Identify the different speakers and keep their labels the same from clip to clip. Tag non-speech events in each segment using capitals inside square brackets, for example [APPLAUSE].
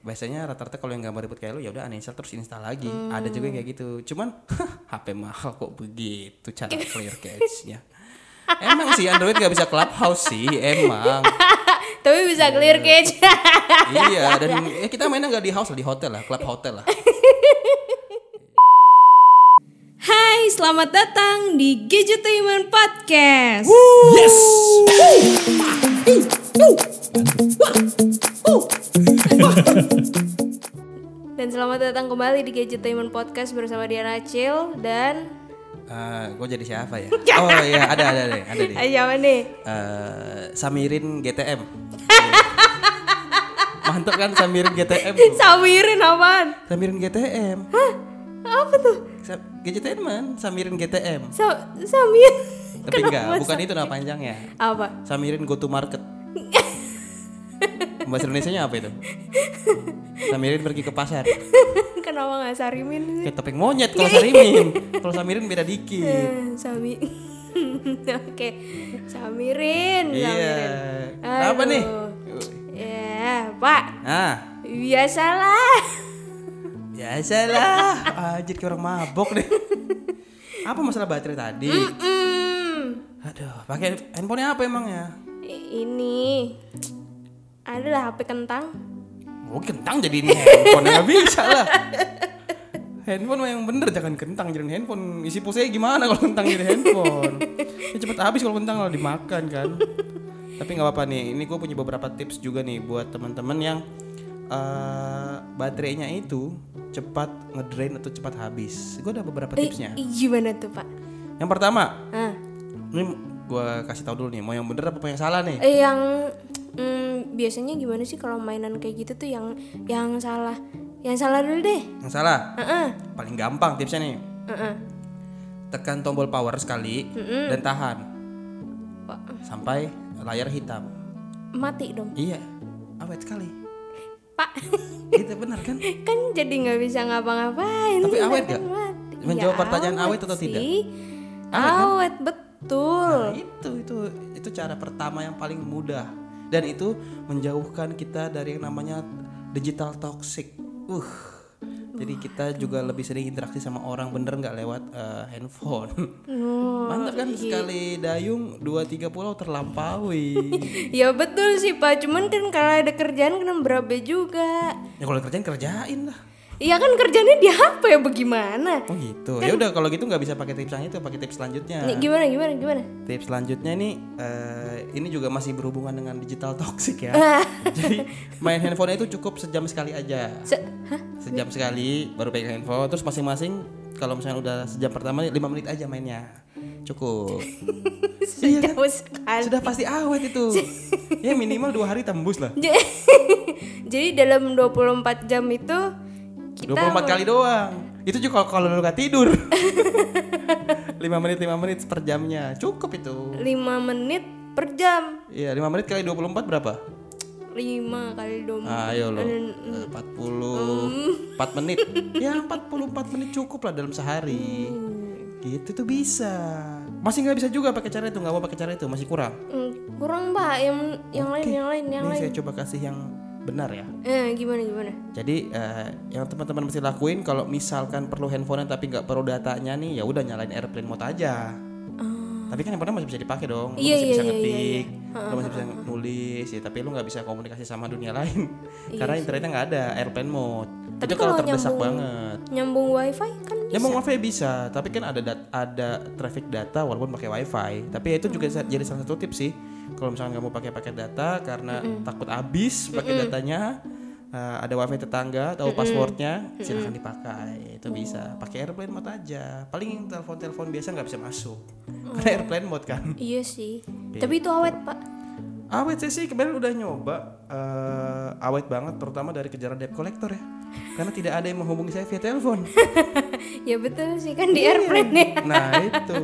Speaker 1: biasanya rata-rata kalau yang gambar ribet kayak lu ya udah uninstall terus install lagi.
Speaker 2: Hmm.
Speaker 1: Ada juga yang kayak gitu. Cuman [LAUGHS] HP mahal kok begitu cara [LAUGHS] clear cache-nya. Emang sih Android gak bisa clubhouse sih, emang. [LAUGHS]
Speaker 2: Tapi bisa clear cache.
Speaker 1: iya, dan ya kita mainnya nggak di house lah, di hotel lah, club hotel lah.
Speaker 2: Hai, selamat datang di Gadgetainment Podcast.
Speaker 1: Yes. [LAUGHS]
Speaker 2: Dan selamat datang kembali di Gadgetainment Podcast bersama Diana Acil dan
Speaker 1: gue jadi siapa ya? [LAUGHS] Oh iya, ada ada deh, ada deh.
Speaker 2: Ayo siapa nih?
Speaker 1: Eh, Samirin GTM. [LAUGHS] Mantap kan Samirin GTM tuh.
Speaker 2: Samirin apaan?
Speaker 1: Samirin GTM.
Speaker 2: Apa tuh?
Speaker 1: Sa- Samirin GTM.
Speaker 2: Sa Samir.
Speaker 1: Tapi enggak, bukan itu nama panjangnya.
Speaker 2: Apa?
Speaker 1: Samirin go to market. Bahasa Indonesia apa itu? Samirin pergi ke pasar. [LAUGHS]
Speaker 2: Kenapa nggak Sarimin sih?
Speaker 1: Kayak topeng monyet kalau [LAUGHS] Sarimin. Kalau Samirin beda dikit.
Speaker 2: Eh, Sami. [LAUGHS] Oke, Samirin.
Speaker 1: Iya.
Speaker 2: Samirin.
Speaker 1: Apa nih?
Speaker 2: Ya, Pak.
Speaker 1: Ah,
Speaker 2: Biasalah.
Speaker 1: biasalah. Anjir kayak orang mabok deh. Apa masalah baterai tadi?
Speaker 2: Hmm.
Speaker 1: Aduh, pakai handphonenya apa emangnya?
Speaker 2: I- Ini adalah HP kentang.
Speaker 1: Oh kentang jadi ini handphone nggak bisa lah. Handphone yang bener jangan kentang jadi handphone. Isi pulsanya gimana kalau kentang jadi handphone? Ya cepet habis kalau kentang kalau dimakan kan. Tapi nggak apa-apa nih. Ini gue punya beberapa tips juga nih buat teman-teman yang eh, baterainya itu cepat ngedrain atau cepat habis. Gue ada beberapa tipsnya.
Speaker 2: Ih, Gimana tuh, Pak?
Speaker 1: Yang pertama,
Speaker 2: Ah,
Speaker 1: ini gue kasih tahu dulu nih. Mau yang bener apa yang salah nih?
Speaker 2: eh, yang mm, biasanya gimana sih kalau mainan kayak gitu tuh yang yang salah? Yang salah dulu deh.
Speaker 1: Yang salah.
Speaker 2: Heeh.
Speaker 1: Paling gampang tipsnya nih.
Speaker 2: Heeh.
Speaker 1: tekan tombol power sekali dan tahan
Speaker 2: Wah,
Speaker 1: sampai layar hitam.
Speaker 2: Mati dong.
Speaker 1: Iya, awet sekali.
Speaker 2: Pak. [LAUGHS]
Speaker 1: Itu benar kan?
Speaker 2: kan jadi nggak bisa ngapa-ngapain.
Speaker 1: Tapi awet
Speaker 2: Kan
Speaker 1: gak?
Speaker 2: mati.
Speaker 1: Menjawab pertanyaan awet atau tidak?
Speaker 2: sih.
Speaker 1: Awet
Speaker 2: Awet, betul.
Speaker 1: Nah, itu itu itu cara pertama yang paling mudah dan itu menjauhkan kita dari yang namanya digital toxic. Uh. Jadi kita juga lebih sering interaksi sama orang bener nggak lewat eh, handphone.
Speaker 2: Oh,
Speaker 1: Mantap kan sekali dayung dua tiga pulau terlampaui. [LAUGHS]
Speaker 2: ya betul sih Pak, cuman kan kalau ada kerjaan kan berabe juga.
Speaker 1: ya kalau kerjaan kerjain lah.
Speaker 2: Iya kan kerjanya di HP ya bagaimana?
Speaker 1: Oh gitu. Ya udah kalau gitu nggak bisa pakai tips yang itu, pakai tips selanjutnya.
Speaker 2: Nih, gimana gimana gimana?
Speaker 1: Tips selanjutnya nih eh, ini juga masih berhubungan dengan digital toxic ya. [LAUGHS] Jadi main handphone itu cukup sejam sekali aja.
Speaker 2: Se Hah?
Speaker 1: Sejam sekali baru pegang handphone. Terus masing-masing kalau misalnya udah sejam pertama 5 menit aja mainnya. Cukup. [LAUGHS] Iya kan?
Speaker 2: Sekali.
Speaker 1: Sudah pasti awet itu. [LAUGHS] ya minimal dua hari tembus lah.
Speaker 2: Jadi dalam 24 jam itu kita
Speaker 1: 24 kali doang. Itu juga kalau lu gak tidur. [LAUGHS] 5 menit 5 menit per jamnya. Cukup itu.
Speaker 2: 5 menit per jam.
Speaker 1: Iya, 5 menit kali 24 berapa?
Speaker 2: 5 kali 2
Speaker 1: Ah, ayo lo. Eh, 40 4 menit. [LAUGHS] Ya 44 menit cukup lah dalam sehari. Gitu tuh bisa. Masih nggak bisa juga pakai cara itu, nggak mau pakai cara itu, masih kurang.
Speaker 2: Hmm, kurang Pak, yang yang lain yang lain yang
Speaker 1: Ini
Speaker 2: lain.
Speaker 1: saya coba kasih yang benar ya.
Speaker 2: Eh, gimana gimana?
Speaker 1: Jadi eh, yang teman-teman mesti lakuin kalau misalkan perlu handphone tapi nggak perlu datanya nih, ya udah nyalain airplane mode aja. Tapi kan handphone masih bisa dipakai dong. Lu
Speaker 2: Iya,
Speaker 1: masih
Speaker 2: iya,
Speaker 1: bisa
Speaker 2: iya,
Speaker 1: ngetik, lu masih bisa nulis, ya. Tapi lu nggak bisa komunikasi sama dunia lain karena internetnya nggak ada airplane mode.
Speaker 2: Iya Tapi
Speaker 1: Itu kalau terdesak
Speaker 2: nyambung-
Speaker 1: banget.
Speaker 2: Nyambung wifi kan
Speaker 1: Ya mau wifi bisa, tapi kan ada dat- ada traffic data walaupun pakai wifi. Tapi ya itu juga sa- jadi salah satu tips sih. Kalau misalnya nggak mau pakai paket data karena takut habis pakai datanya, eh, ada wifi tetangga, tahu passwordnya, silahkan dipakai. Itu bisa. Pakai airplane mode aja. Paling telepon-telepon biasa nggak bisa masuk. Karena airplane mode kan.
Speaker 2: Iya sih. Tapi itu awet, Pak.
Speaker 1: Awet saya sih kemarin udah nyoba eh, awet banget, terutama dari kejaran debt collector ya. Karena tidak ada yang menghubungi saya via telepon. [LAUGHS]
Speaker 2: ya betul sih kan di airplane ya.
Speaker 1: Nah itu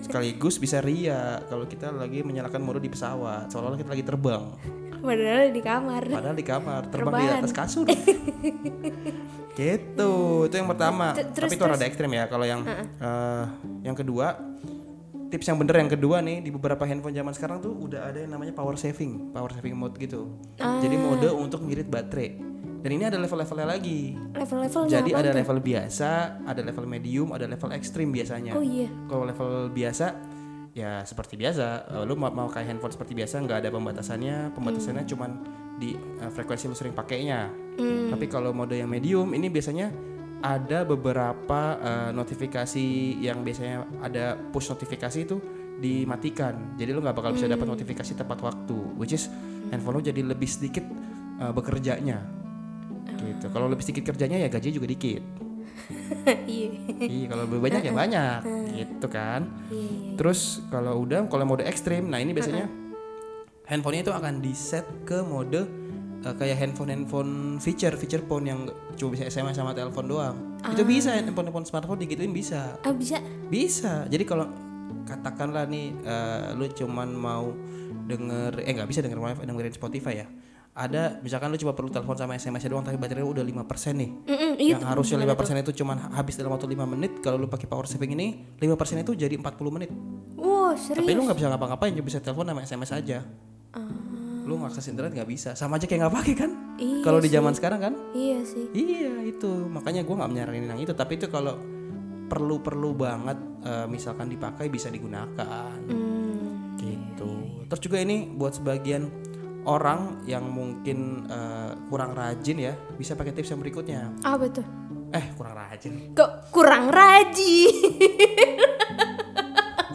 Speaker 1: sekaligus bisa ria kalau kita lagi menyalakan mode di pesawat seolah-olah kita lagi terbang.
Speaker 2: Padahal di kamar.
Speaker 1: padahal di kamar terbang di
Speaker 2: Rebahan.
Speaker 1: atas kasur. [LAUGHS] Gitu itu yang pertama.
Speaker 2: T- terus-
Speaker 1: tapi itu rada ekstrim ya kalau yang eh, yang kedua tips yang bener yang kedua nih di beberapa handphone zaman sekarang tuh udah ada yang namanya power saving power saving mode gitu. Jadi mode untuk ngirit baterai Dan ini ada level-levelnya lagi.
Speaker 2: Level-levelnya
Speaker 1: Jadi ada
Speaker 2: tuh?
Speaker 1: level biasa, ada level medium, ada level ekstrim biasanya.
Speaker 2: Oh iya.
Speaker 1: Kalau level biasa ya seperti biasa, lu mau, mau kayak handphone seperti biasa nggak ada pembatasannya, pembatasannya
Speaker 2: Hmm.
Speaker 1: cuman di eh, frekuensi lu sering pakainya.
Speaker 2: Hmm.
Speaker 1: Tapi kalau mode yang medium ini biasanya ada beberapa eh, notifikasi yang biasanya ada push notifikasi itu dimatikan. Jadi lu nggak bakal bisa
Speaker 2: Hmm.
Speaker 1: dapat notifikasi tepat waktu, which is handphone lu jadi lebih sedikit eh, bekerjanya. Gitu. Kalau lebih sedikit kerjanya ya gaji juga dikit. [LAUGHS]
Speaker 2: iya.
Speaker 1: Iya, kalau lebih banyak ya banyak, gitu kan.
Speaker 2: Iya, iya.
Speaker 1: Terus kalau udah kalau mode ekstrim, nah ini biasanya handphonenya itu akan di set ke mode eh, kayak handphone handphone feature feature phone yang cuma bisa SMS sama telepon doang. Itu bisa handphone handphone smartphone digituin bisa,
Speaker 2: Ah bisa.
Speaker 1: bisa. Jadi kalau katakanlah nih eh, lu cuman mau denger eh nggak bisa denger dengerin Spotify ya. Ada misalkan lu cuma perlu telepon sama SMS doang tapi baterai lu udah 5% nih.
Speaker 2: Mm-mm, iya
Speaker 1: yang harusnya 5% itu cuma habis dalam waktu 5 menit kalau lu pakai power saving ini 5% itu jadi 40 menit.
Speaker 2: Wow,
Speaker 1: tapi
Speaker 2: serius.
Speaker 1: lu nggak bisa ngapa-ngapain cuma bisa telepon sama SMS aja.
Speaker 2: Ah,
Speaker 1: lu ngakses internet nggak bisa. Sama aja kayak nggak pakai kan?
Speaker 2: Iya
Speaker 1: kalau di zaman sekarang kan?
Speaker 2: Iya sih.
Speaker 1: iya itu. Makanya gua nggak menyaranin yang itu. Tapi itu kalau perlu-perlu banget eh, misalkan dipakai bisa digunakan.
Speaker 2: Hmm.
Speaker 1: gitu. terus juga ini buat sebagian orang yang mungkin eh, kurang rajin ya bisa pakai tips yang berikutnya
Speaker 2: Apa tuh?
Speaker 1: eh kurang rajin
Speaker 2: Kok kurang rajin? [LAUGHS]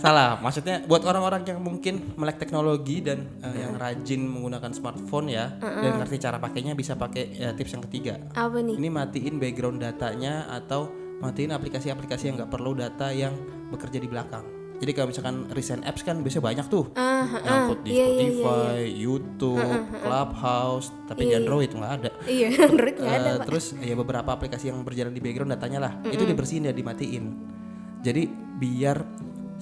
Speaker 1: Salah, maksudnya buat orang-orang yang mungkin melek teknologi dan eh, yang rajin menggunakan smartphone ya dan ngerti cara pakainya bisa pakai ya, tips yang ketiga.
Speaker 2: Apa nih?
Speaker 1: Ini matiin background datanya atau matiin aplikasi-aplikasi yang nggak perlu data yang bekerja di belakang. Jadi kalau misalkan recent apps kan biasanya banyak tuh.
Speaker 2: Ah,
Speaker 1: yang upload di
Speaker 2: iya, iya, iya,
Speaker 1: Spotify, YouTube, Clubhouse, tapi di Android nggak ada.
Speaker 2: Iya, [LAUGHS] Android nggak ada, Pak.
Speaker 1: terus ya beberapa aplikasi yang berjalan di background datanya lah itu dibersihin ya dimatiin jadi biar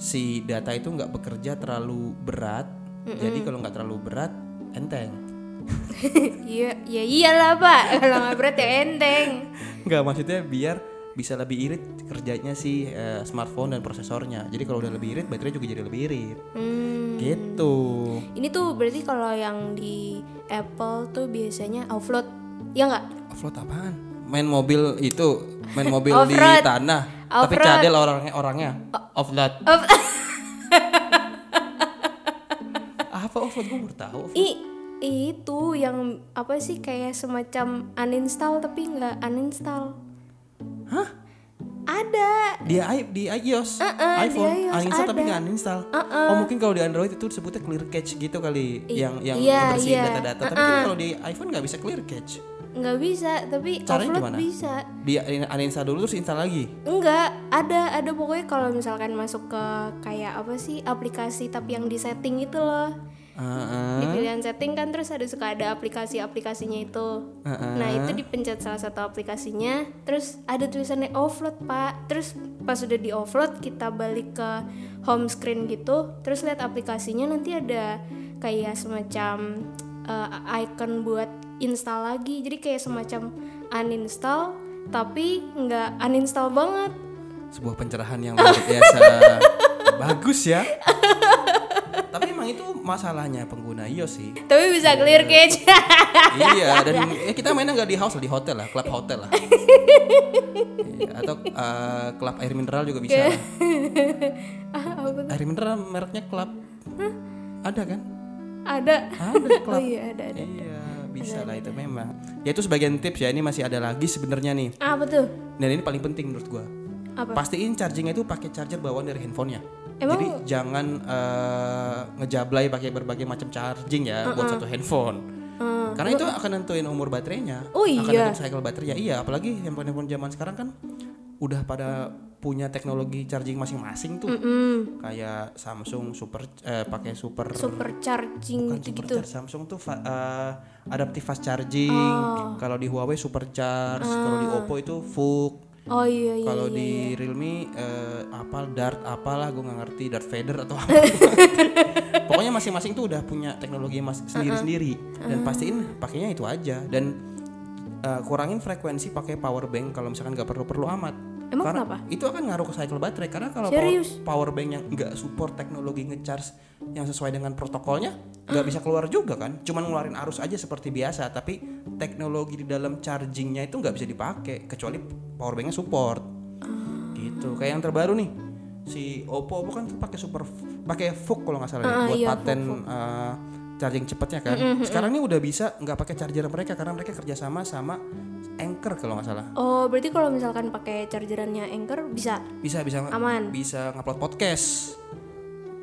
Speaker 1: si data itu nggak bekerja terlalu berat jadi kalau nggak terlalu berat enteng [LAUGHS]
Speaker 2: Iya, ya iyalah, Pak. [LAUGHS] Kalau nggak berat ya enteng.
Speaker 1: nggak maksudnya biar bisa lebih irit kerjanya si eh, smartphone dan prosesornya. Jadi kalau udah lebih irit baterai juga jadi lebih irit.
Speaker 2: Hmm.
Speaker 1: gitu.
Speaker 2: Ini tuh berarti kalau yang di Apple tuh biasanya offload. Ya nggak?
Speaker 1: offload apaan? Main mobil itu main [LAUGHS] mobil di tanah tapi cadel orangnya. Orangnya offload.
Speaker 2: Off- [LAUGHS]
Speaker 1: apa offload? Gue baru tahu
Speaker 2: I itu yang apa sih kayak semacam uninstall tapi nggak uninstall.
Speaker 1: Hah?
Speaker 2: Ada.
Speaker 1: di i di iOS,
Speaker 2: Uh-uh, di
Speaker 1: iPhone,
Speaker 2: iOS
Speaker 1: uninstall tapi
Speaker 2: ada.
Speaker 1: nggak uninstall. Oh mungkin kalau di Android itu disebutnya clear cache gitu kali, yang yang
Speaker 2: iya,
Speaker 1: ngebersihin
Speaker 2: iya.
Speaker 1: data-data. Tapi kan kalau di iPhone nggak bisa clear cache.
Speaker 2: nggak bisa tapi
Speaker 1: Caranya
Speaker 2: offload
Speaker 1: gimana?
Speaker 2: bisa
Speaker 1: Di uninstall dulu terus install lagi.
Speaker 2: enggak ada ada pokoknya kalau misalkan masuk ke kayak apa sih aplikasi tapi yang di setting itu loh
Speaker 1: Heeh.
Speaker 2: di pilihan setting kan terus ada suka ada aplikasi-aplikasinya itu
Speaker 1: Heeh.
Speaker 2: nah itu dipencet salah satu aplikasinya terus ada tulisannya offload pak terus pas sudah di offload kita balik ke home screen gitu terus lihat aplikasinya nanti ada kayak semacam eh, icon buat install lagi jadi kayak semacam uninstall tapi nggak uninstall banget
Speaker 1: Sebuah pencerahan yang luar biasa [LAUGHS] bagus ya. Tapi emang itu masalahnya pengguna iOS sih.
Speaker 2: tapi bisa clear cache
Speaker 1: iya dan eh, kita mainnya nggak di house lah, di hotel lah, klub hotel lah. Iya, atau eh, klub air mineral juga bisa. lah. [LAUGHS]
Speaker 2: Ah?
Speaker 1: Air mineral mereknya klub. Ada kan?
Speaker 2: ada
Speaker 1: Ada [LAUGHS]
Speaker 2: oh
Speaker 1: klub.
Speaker 2: iya ada ada
Speaker 1: Iya, bisa lah itu memang. Ya itu sebagian tips ya. Ini masih ada lagi sebenarnya nih.
Speaker 2: apa tuh
Speaker 1: Dan ini paling penting menurut gua.
Speaker 2: apa
Speaker 1: Pastiin chargingnya itu pakai charger bawaan dari handphonenya.
Speaker 2: Emang-
Speaker 1: Jadi jangan eh, ngejablay pakai berbagai macam charging ya buat satu handphone. Karena itu akan nentuin umur baterainya.
Speaker 2: Oh
Speaker 1: Akan
Speaker 2: iya.
Speaker 1: nentuin cycle baterainya. Iya, apalagi handphone-handphone zaman sekarang kan udah pada punya teknologi charging masing-masing tuh.
Speaker 2: Mm,
Speaker 1: Kayak Samsung super eh, pakai super
Speaker 2: super charging
Speaker 1: Bukan
Speaker 2: gitu
Speaker 1: super
Speaker 2: gitu
Speaker 1: charge. Samsung tuh eh, adaptive fast charging.
Speaker 2: Oh.
Speaker 1: Kalau di Huawei super charge, kalau di Oppo itu VOOC.
Speaker 2: Oh iya iya
Speaker 1: Kalau
Speaker 2: iya.
Speaker 1: di Realme eh, apa Dart apalah gue nggak ngerti Dart Vader atau apa. [LAUGHS] Pokoknya masing-masing tuh udah punya teknologi mas sendiri-sendiri. Dan pastiin pakainya itu aja. Dan eh, kurangin frekuensi pakai power bank kalau misalkan nggak perlu-perlu amat.
Speaker 2: Emang
Speaker 1: karena
Speaker 2: kenapa?
Speaker 1: itu akan ngaruh ke cycle baterai. Karena kalau power, power bank yang nggak support teknologi ngecharge yang sesuai dengan protokolnya nggak bisa keluar juga kan? Cuman ngeluarin arus aja seperti biasa. Tapi teknologi di dalam chargingnya itu nggak bisa dipakai. Kecuali power banknya support gitu kayak yang terbaru nih si Oppo Oppo kan pakai super pakai VOOC kalau nggak salah ya,
Speaker 2: Ah,
Speaker 1: buat
Speaker 2: iya,
Speaker 1: paten eh, charging cepatnya kan sekarang ini udah bisa nggak pakai charger mereka karena mereka kerjasama sama Anchor kalau nggak salah
Speaker 2: Oh, berarti kalau misalkan pakai chargerannya Anchor bisa.
Speaker 1: bisa bisa
Speaker 2: Aman.
Speaker 1: bisa ngupload podcast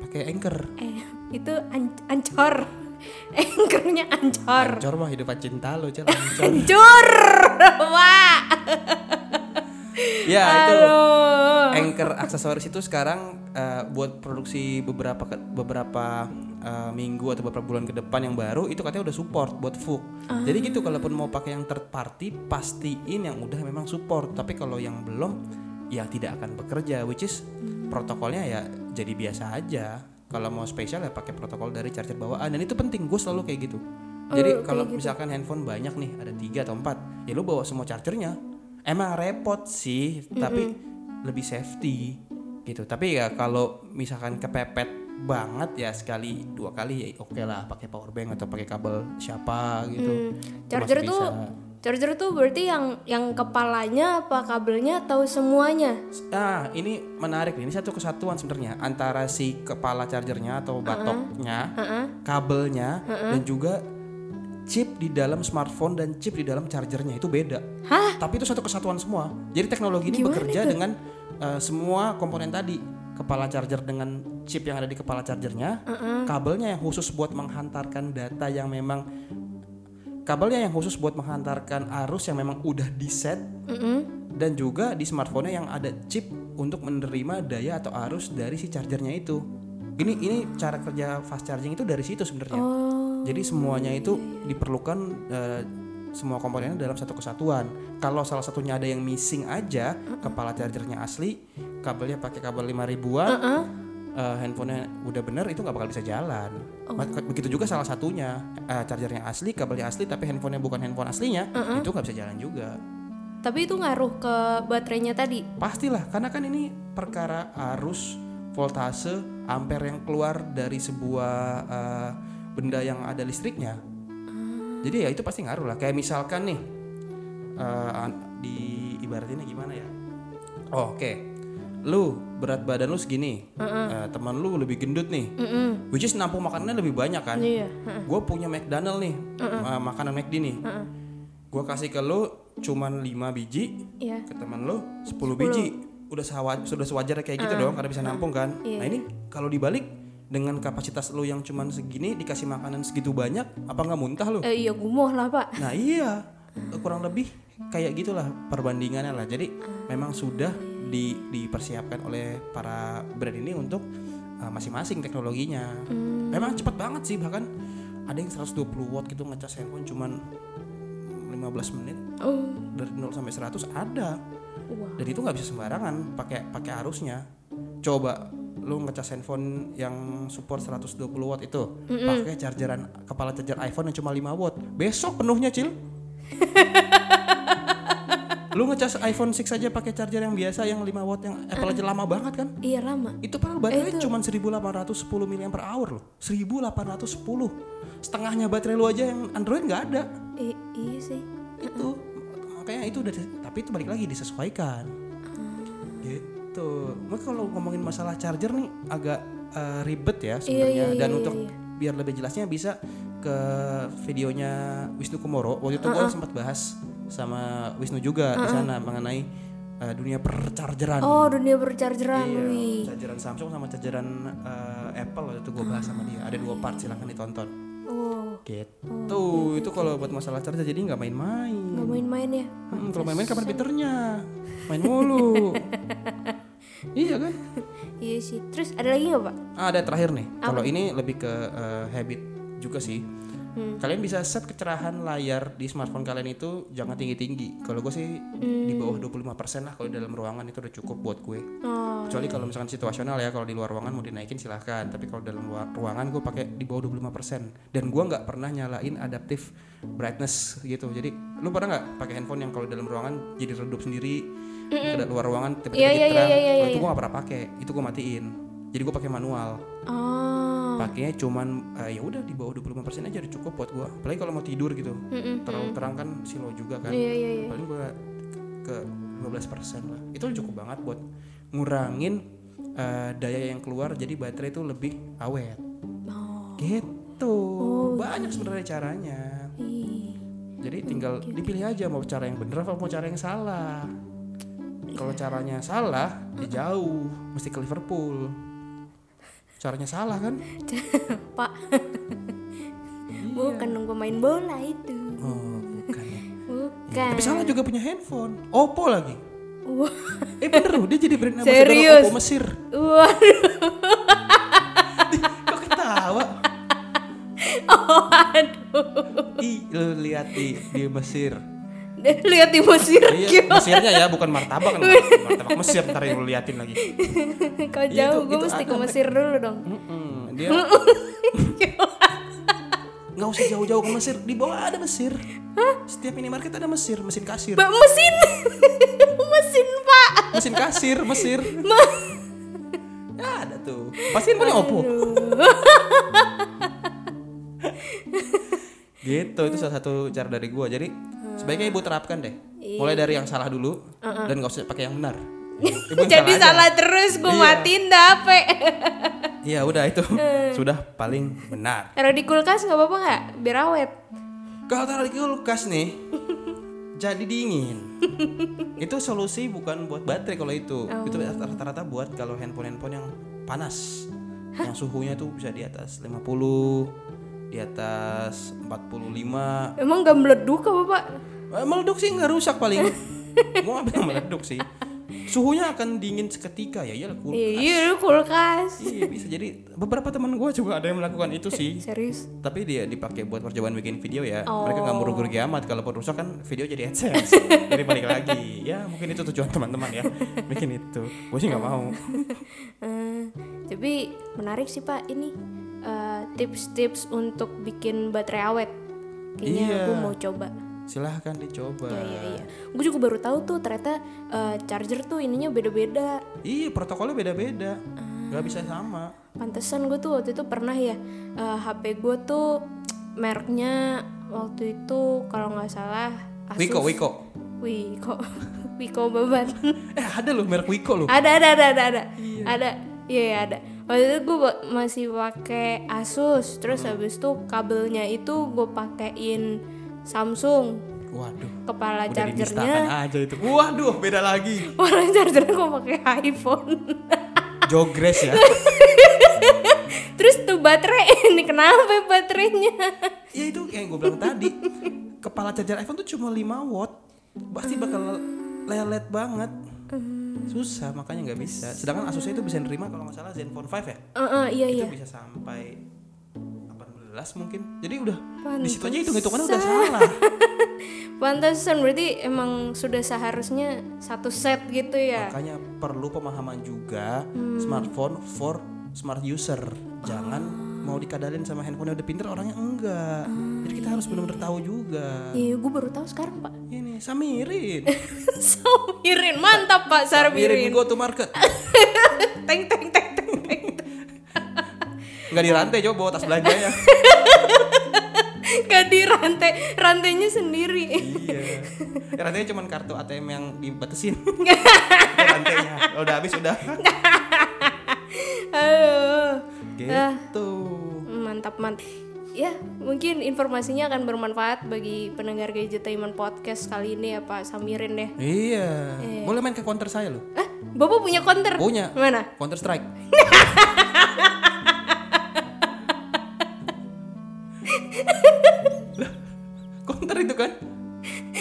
Speaker 1: pakai Anchor
Speaker 2: Eh, itu an- ancor. [LAUGHS] Anchornya ancor.
Speaker 1: Ancor mah hidup cinta lo [LAUGHS] Ancor
Speaker 2: Ancur. [LAUGHS] Wah.
Speaker 1: Ya itu. Anchor aksesoris itu sekarang eh, buat produksi beberapa beberapa eh, minggu atau beberapa bulan ke depan yang baru itu katanya udah support buat VOOC. Jadi gitu kalaupun mau pakai yang third party pastiin yang udah memang support. Tapi kalau yang belum ya tidak akan bekerja which is protokolnya ya jadi biasa aja. Kalau mau spesial ya pakai protokol dari charger bawaan dan itu penting gue selalu kayak gitu. Jadi kalau misalkan handphone banyak nih ada tiga atau empat ya lu bawa semua chargernya. Emang repot sih tapi lebih safety gitu. Tapi ya kalau misalkan kepepet banget ya sekali dua kali ya oke lah pakai power bank atau pakai kabel siapa gitu. Itu
Speaker 2: Charger tuh charger tuh berarti yang yang kepalanya apa kabelnya atau semuanya?
Speaker 1: ah ini menarik nih. Ini satu kesatuan sebenarnya antara si kepala chargernya atau batoknya kabelnya dan juga chip di dalam smartphone dan chip di dalam chargernya itu beda.
Speaker 2: Hah?
Speaker 1: tapi itu satu kesatuan semua. Jadi teknologi ini bekerja dengan uh, semua komponen tadi. Kepala charger dengan chip yang ada di kepala chargernya kabelnya yang khusus buat menghantarkan data yang memang kabelnya yang khusus buat menghantarkan arus yang memang udah di set dan juga di smartphone yang ada chip untuk menerima daya atau arus dari si chargernya itu. Ini ini cara kerja fast charging itu dari situ sebenarnya.
Speaker 2: Oh.
Speaker 1: Jadi semuanya itu diperlukan eh, semua komponennya dalam satu kesatuan. Kalau salah satunya ada yang missing aja, kepala chargernya asli, kabelnya pakai kabel 5000-an, eh, handphonenya udah bener itu nggak bakal bisa jalan. Maka- Begitu juga salah satunya, eh, chargernya asli, kabelnya asli, tapi handphonenya bukan handphone aslinya, itu nggak bisa jalan juga.
Speaker 2: Tapi itu ngaruh ke baterainya tadi.
Speaker 1: Pastilah, karena kan ini perkara arus, voltase, ampere yang keluar dari sebuah eh, benda yang ada listriknya. Jadi ya itu pasti ngaruh lah. Kayak misalkan nih, an- di ibaratnya gimana ya? Oh, Oke, lu berat badan lu segini, eh, teman lu lebih gendut nih, which is nampung makanannya lebih banyak kan?
Speaker 2: Iya.
Speaker 1: Gue punya McDonald nih, ma- makanan McD nih. Gue kasih ke lu cuman 5 biji,
Speaker 2: Iya.
Speaker 1: ke teman lo 10 biji udah sewa, sudah sewajarnya kayak gitu dong karena bisa nampung kan
Speaker 2: Iya,
Speaker 1: nah ini kalau dibalik dengan kapasitas lo yang cuman segini dikasih makanan segitu banyak apa nggak muntah lo
Speaker 2: Eh, iya gumoh lah pak.
Speaker 1: nah iya. Kurang lebih kayak gitulah perbandingannya lah. Jadi memang sudah di, dipersiapkan oleh para brand ini untuk uh, masing-masing teknologinya. Memang cepat banget sih bahkan ada yang 120 watt gitu ngecas handphone cuman 15 menit.
Speaker 2: Oh.
Speaker 1: dari 0 sampai 100 ada.
Speaker 2: Wah.
Speaker 1: dan itu nggak bisa sembarangan pakai pakai arusnya. Coba lu ngecas handphone yang support 120 watt itu pakai chargeran kepala charger iPhone yang cuma 5 watt. Besok penuhnya cil. [LAUGHS] Lu ngecas iPhone 6 aja pakai charger yang biasa yang 5 watt yang Apple aja lama banget kan?
Speaker 2: Iya lama.
Speaker 1: itu padahal baterainya cuma 1810 mAh loh. 1810 setengahnya baterai lu aja yang Android nggak ada.
Speaker 2: I- iya sih.
Speaker 1: itu makanya itu udah tapi itu balik lagi disesuaikan. Gitu Maka kalau ngomongin masalah charger nih agak eh, ribet ya sebenarnya.
Speaker 2: iya,
Speaker 1: dan
Speaker 2: iya,
Speaker 1: untuk
Speaker 2: iya.
Speaker 1: biar lebih jelasnya bisa ke videonya Wisnu Kumoro. Waktu itu gue sempat bahas sama Wisnu juga di sana mengenai eh, dunia perchargeran.
Speaker 2: Oh dunia berchargeran,
Speaker 1: Iya,
Speaker 2: wih.
Speaker 1: chargeran Samsung sama chargeran eh, Apple waktu itu gue bahas sama dia. Ada dua part silahkan ditonton.
Speaker 2: Oh,
Speaker 1: gitu. Itu kalau buat masalah charger jadi nggak main-main.
Speaker 2: Nggak main-main ya?
Speaker 1: Hmm, kalau main-main kapan pinternya? Main mulu. [LAUGHS] iya kan? [LAUGHS]
Speaker 2: Iya sih. Terus ada lagi nggak pak?
Speaker 1: Ah, ada terakhir nih. Kalau ini lebih ke eh, habit juga sih. Kalian bisa set kecerahan layar di smartphone kalian itu jangan tinggi-tinggi. Kalau gue sih di bawah 25% lah kalau di dalam ruangan itu udah cukup buat gue.
Speaker 2: Oh,
Speaker 1: Kecuali kalau misalkan situasional ya, kalau di luar ruangan mau dinaikin silahkan. Tapi kalau dalam luar ruangan gue pakai di bawah 25%. Dan gue nggak pernah nyalain adaptive brightness gitu. Jadi lu pernah nggak pakai handphone yang kalau dalam ruangan jadi redup sendiri, ke luar ruangan tiba-tiba
Speaker 2: Iya,
Speaker 1: jadi
Speaker 2: iya, iya,
Speaker 1: terang.
Speaker 2: iya, iya,
Speaker 1: Kalau itu gue nggak pernah pakai. Itu gue matiin. Jadi gue pakai manual.
Speaker 2: oh,
Speaker 1: Pakainya cuman eh, ya udah di bawah 25% aja udah cukup buat gue. Apalagi kalau mau tidur gitu.
Speaker 2: Mm-mm.
Speaker 1: Terlalu terang kan silo juga kan.
Speaker 2: iya iya iya.
Speaker 1: Paling gue ke 15% lah. Itu cukup banget buat ngurangin eh, daya yang keluar jadi baterai itu lebih awet.
Speaker 2: Oh,
Speaker 1: Gitu. Banyak sebenarnya caranya.
Speaker 2: ih.
Speaker 1: Jadi tinggal dipilih aja mau cara yang bener apa mau cara yang salah. Kalau caranya salah, ya jauh, mesti ke Liverpool. Caranya salah kan? [LAUGHS]
Speaker 2: Pak. Bukan nunggu main bola itu.
Speaker 1: Oh, bukan ya.
Speaker 2: Bukan.
Speaker 1: Tapi salah juga punya handphone. Oppo lagi.
Speaker 2: Wah.
Speaker 1: Eh bener loh, dia jadi brand ambassador
Speaker 2: Serius?
Speaker 1: Oppo Mesir.
Speaker 2: Waduh.
Speaker 1: Kok ketawa? [LAUGHS]
Speaker 2: Aduh.
Speaker 1: Ih, lu lihat di di Mesir.
Speaker 2: Lihat di Mesir.
Speaker 1: Iya, Mesirnya ya, bukan martabak kan. [LAUGHS] Martabak Mesir ntar yang lu liatin lagi.
Speaker 2: Kau jauh, gue mesti ke Mesir dulu dong.
Speaker 1: Dia [LAUGHS] nggak usah jauh-jauh ke Mesir, di bawah ada Mesir. Setiap minimarket ada Mesir, mesin kasir.
Speaker 2: Mbak mesin. [LAUGHS] mesin, Pak.
Speaker 1: Mesin kasir Mesir. Ya ada tuh. Pasti punya Oppo. gitu itu salah satu cara dari gua. Jadi sebaiknya ibu terapkan deh. Mulai dari yang salah dulu dan nggak usah pakai yang benar. [LAUGHS] Ibu yang
Speaker 2: Jadi
Speaker 1: aja.
Speaker 2: salah terus gue
Speaker 1: Iya.
Speaker 2: matiin dape. [LAUGHS]
Speaker 1: Iya udah itu sudah paling benar.
Speaker 2: Taruh di kulkas nggak apa-apa nggak? Biar awet.
Speaker 1: Kalau taruh di kulkas nih [LAUGHS] jadi dingin. itu solusi bukan buat baterai kalau itu. Itu rata-rata buat kalau handphone-handphone yang panas. Yang suhunya tuh bisa di atas 50, di atas 45.
Speaker 2: Emang nggak meleduk apa Pak?
Speaker 1: Eh, meleduk sih nggak rusak paling. Mau apa yang meleduk sih? Suhunya akan dingin seketika ya iyalah kulkas.
Speaker 2: Iya, kulkas.
Speaker 1: Iya bisa jadi beberapa teman gue juga ada yang melakukan itu sih.
Speaker 2: Serius?
Speaker 1: Tapi dia dipakai buat percobaan bikin video ya.
Speaker 2: Oh.
Speaker 1: Mereka nggak mau rugi amat kalau rusak kan video jadi AdSense. [LAUGHS] jadi balik lagi. Ya mungkin itu tujuan teman-teman ya. Bikin itu. Gue sih nggak mau. [LAUGHS]
Speaker 2: Eh, tapi menarik sih Pak ini eh, tips-tips untuk bikin baterai awet. Kayaknya
Speaker 1: Iya.
Speaker 2: aku mau coba.
Speaker 1: Silahkan dicoba.
Speaker 2: Iya iya iya. Gue juga baru tahu tuh ternyata eh, charger tuh ininya beda-beda.
Speaker 1: Iya protokolnya beda-beda. Gak bisa sama.
Speaker 2: Pantesan gue tuh waktu itu pernah ya eh, HP gue tuh mereknya waktu itu kalau nggak salah Asus.
Speaker 1: Wiko Wiko.
Speaker 2: Wiko. [LAUGHS] Wiko babat.
Speaker 1: Eh ada loh merek Wiko loh.
Speaker 2: ada ada ada ada ada. Ada. Iya iya, ada. Waktu itu gue masih pakai Asus. Terus
Speaker 1: Hmm.
Speaker 2: habis itu kabelnya itu gue pakein Samsung.
Speaker 1: Waduh.
Speaker 2: Kepala
Speaker 1: Udah
Speaker 2: chargernya
Speaker 1: aja itu. Waduh beda lagi.
Speaker 2: warna chargernya gue pakai iPhone. [LAUGHS]
Speaker 1: Jogres ya.
Speaker 2: Terus tuh baterai [LAUGHS] ini kenapa ya baterainya?
Speaker 1: ya itu kayak gue bilang tadi. Kepala charger iPhone tuh cuma 5 watt. Pasti bakal lelet banget. Susah makanya nggak bisa. Sedangkan Asusnya itu bisa nerima kalau nggak salah Zenfone 5 ya.
Speaker 2: Eh, eh, iya
Speaker 1: itu
Speaker 2: iya.
Speaker 1: bisa sampai 18 mungkin. Jadi udah di situ aja hitung-hitungannya udah salah. [LAUGHS]
Speaker 2: Pantesan berarti emang sudah seharusnya satu set gitu ya.
Speaker 1: Makanya perlu pemahaman juga smartphone for smart user. Jangan mau dikadalin sama handphone udah pinter orangnya enggak. Jadi kita harus benar-benar tahu juga.
Speaker 2: Iya, gue baru tahu sekarang pak.
Speaker 1: Ini Samirin. [LAUGHS]
Speaker 2: Samirin, mantap pak
Speaker 1: Samirin
Speaker 2: Samirin.
Speaker 1: go to market. [LAUGHS]
Speaker 2: Teng teng teng teng teng.
Speaker 1: Enggak dirantai coba bawa tas belanjanya. [LAUGHS]
Speaker 2: Gak di rantai, rantainya sendiri.
Speaker 1: iya. Ya, rantainya cuma kartu ATM yang dibatasin. Ya, rantainya. Udah habis udah.
Speaker 2: Aduh,
Speaker 1: gitu.
Speaker 2: mantap mantap. Ya, mungkin informasinya akan bermanfaat bagi pendengar Gadgetainment Podcast kali ini ya Pak Samirin deh.
Speaker 1: Iya. Boleh main ke counter saya loh.
Speaker 2: Eh, Bapak punya counter?
Speaker 1: Punya.
Speaker 2: Mana?
Speaker 1: Counter Strike. [LAUGHS] Lah, counter itu kan?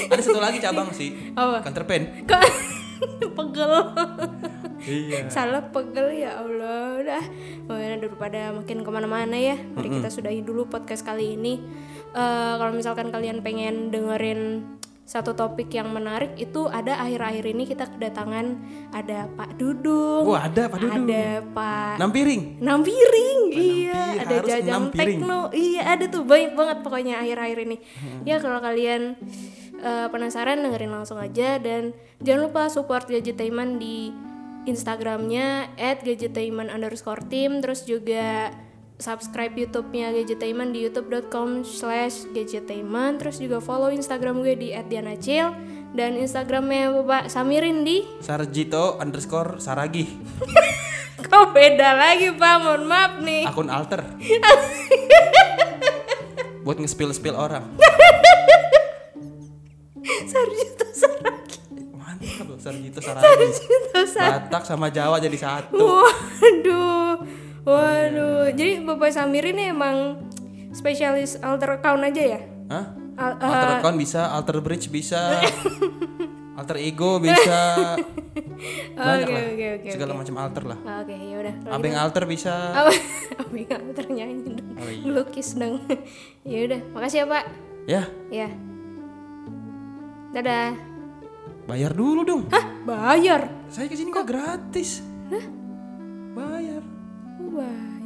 Speaker 1: Ada satu lagi cabang sih.
Speaker 2: Apa?
Speaker 1: Counter pen.
Speaker 2: Kok [LAUGHS] pegel.
Speaker 1: Iya.
Speaker 2: Salah pegel ya Allah udah. Pokoknya daripada makin ke mana-mana ya. Mari kita sudahi dulu podcast kali ini. eh, kalau misalkan kalian pengen dengerin satu topik yang menarik itu ada akhir-akhir ini kita kedatangan ada Pak Dudung,
Speaker 1: Wah, ada Pak Dudung.
Speaker 2: ada Pak
Speaker 1: Nampiring.
Speaker 2: Nampiring, iya,
Speaker 1: Nampi-
Speaker 2: ada Jajang
Speaker 1: nampiring.
Speaker 2: Tekno, iya ada tuh banyak banget pokoknya akhir-akhir ini.
Speaker 1: Hmm.
Speaker 2: Ya kalau kalian eh, penasaran dengerin langsung aja dan jangan lupa support Gadgetainment di Instagramnya @gadgetainment underscore team terus juga subscribe YouTube-nya Gadgetainment di youtube.com slash gadgetainment terus juga follow Instagram gue di @dianacil dan Instagramnya Bapak Samirin di
Speaker 1: Sarjito underscore Saragi. [LAUGHS]
Speaker 2: Kok beda lagi Pak, mohon maaf nih
Speaker 1: Akun alter. [LAUGHS] Buat nge-spill-spill orang.
Speaker 2: Sarjito Saragi
Speaker 1: Sarjito Saragi.
Speaker 2: Sarjito Saragi
Speaker 1: Batak sama Jawa jadi satu.
Speaker 2: Waduh Waduh Jadi Bapak Samir ini emang spesialis alter account aja ya?
Speaker 1: Hah?
Speaker 2: Al-
Speaker 1: Alter account bisa, alter bridge bisa, [LAUGHS] alter ego bisa. [LAUGHS] Banyak
Speaker 2: Oke,
Speaker 1: lah.
Speaker 2: oke, oke,
Speaker 1: Segala macam alter lah.
Speaker 2: Oke ya udah
Speaker 1: Abeng alter bisa. [LAUGHS]
Speaker 2: Apa? Abang alter nyanyi dong
Speaker 1: Oh, iya.
Speaker 2: Ngelukis dong Ya udah makasih ya Pak
Speaker 1: Ya,
Speaker 2: Ya Dadah
Speaker 1: Bayar dulu dong.
Speaker 2: Hah? Bayar?
Speaker 1: Saya ke sini kok gratis.
Speaker 2: Hah? Bayar. Oh, Wah.